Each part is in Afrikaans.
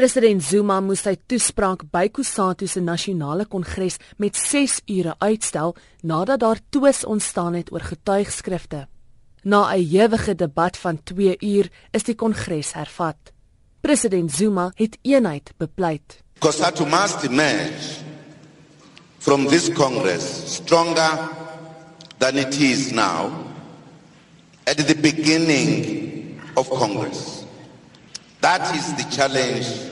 President Zuma moes sy toespraak by Kusatu se nasionale kongres met 6 ure uitstel nadat daar twis ontstaan het oor getuigskrifte. Na 'n ewige debat van 2 uur is die kongres hervat. President Zuma het eenheid bepleit. Kusatu must emerge from this congress stronger than it is now at the beginning of congress. That is the challenge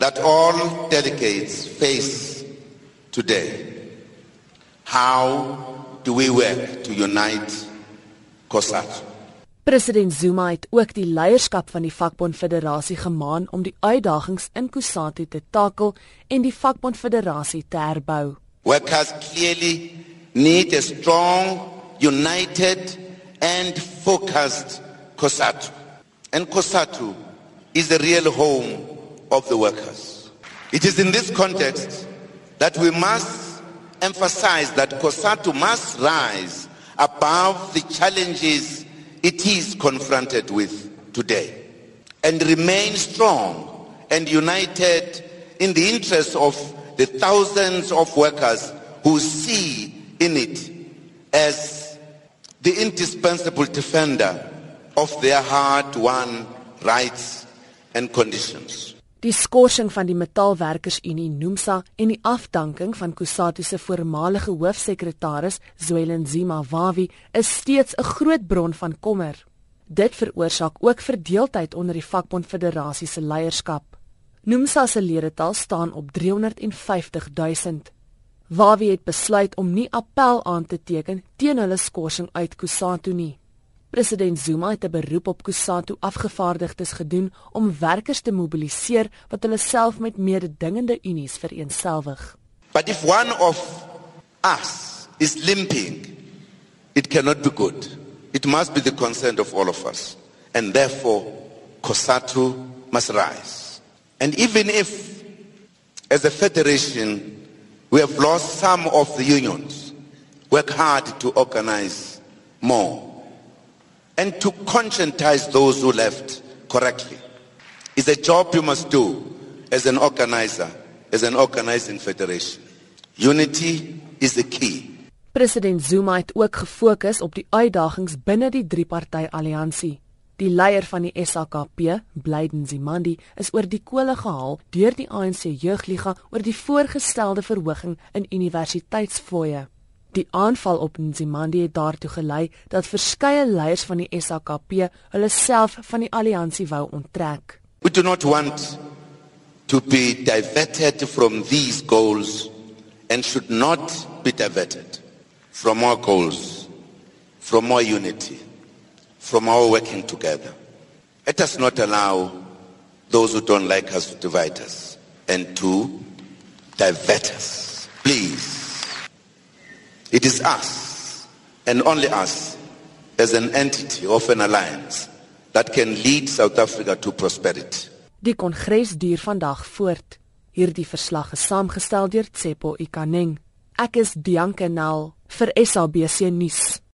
that all delegates face today. How do we work to unite COSATU? President Zuma het ook die leierskap van die Vakbond Federasie gemaan om die uitdagings in COSATU te takel en die Vakbond Federasie te herbou. Workers clearly need a strong, united and focused COSATU. And COSATU is the real home of the workers. It is in this context that we must emphasize that COSATU must rise above the challenges it is confronted with today and remain strong and united in the interests of the thousands of workers who see in it as the indispensable defender of their hard-won rights and conditions. Die skorsing van die Metaalwerkersunie NUMSA en die afdanking van Kusatu se voormalige hoofsekretaris Zwelin Zima Wawi is steeds 'n groot bron van kommer. Dit veroorsaak ook verdeeldheid onder die vakbond federasie se leierskap. NUMSA se ledetal staan op 350 000. Wawi het besluit om nie appel aan te teken teen hulle skorsing uit Kusatu nie. President Zuma het 'n beroep op Kusatu afgevaardigdes gedoen om werkers te mobiliseer wat hulle self met mededingende unies vereensgewig. But if one of us is limping, it cannot be good. It must be the consent of all of us. And therefore, Kusatu must rise. And even if as a federation we have lost some of the unions, work hard to organize more and to conscientize those who left correctly is a job you must do as an organizer, as an organizing federation. Unity is the key. President Zuma het ook gefokus op die uitdagings binne die drie-party alliansie. Die leier van die SAKP, Blyden Zimandi, is oor die kole gehaal deur die ANC jeugliga oor die voorgestelde verhoging in universiteitsfooie. Die aanval op Nzimandi het daartoe gelei dat verskeie leiers van die SAKP hulle self van die alliansie wou onttrek. We do not want to be diverted from these goals and should not be diverted from our goals, from our unity, from our working together. Let us not allow those who don't like us to divide us and to divert us. Please. It is us and only us as an entity of an alliance that can lead South Africa to prosperity. Die kongres duur vandag voort. Hierdie verslag is saamgestel deur Tsepo Ikaneng. Ek is Dianke Nel vir SABC nuus.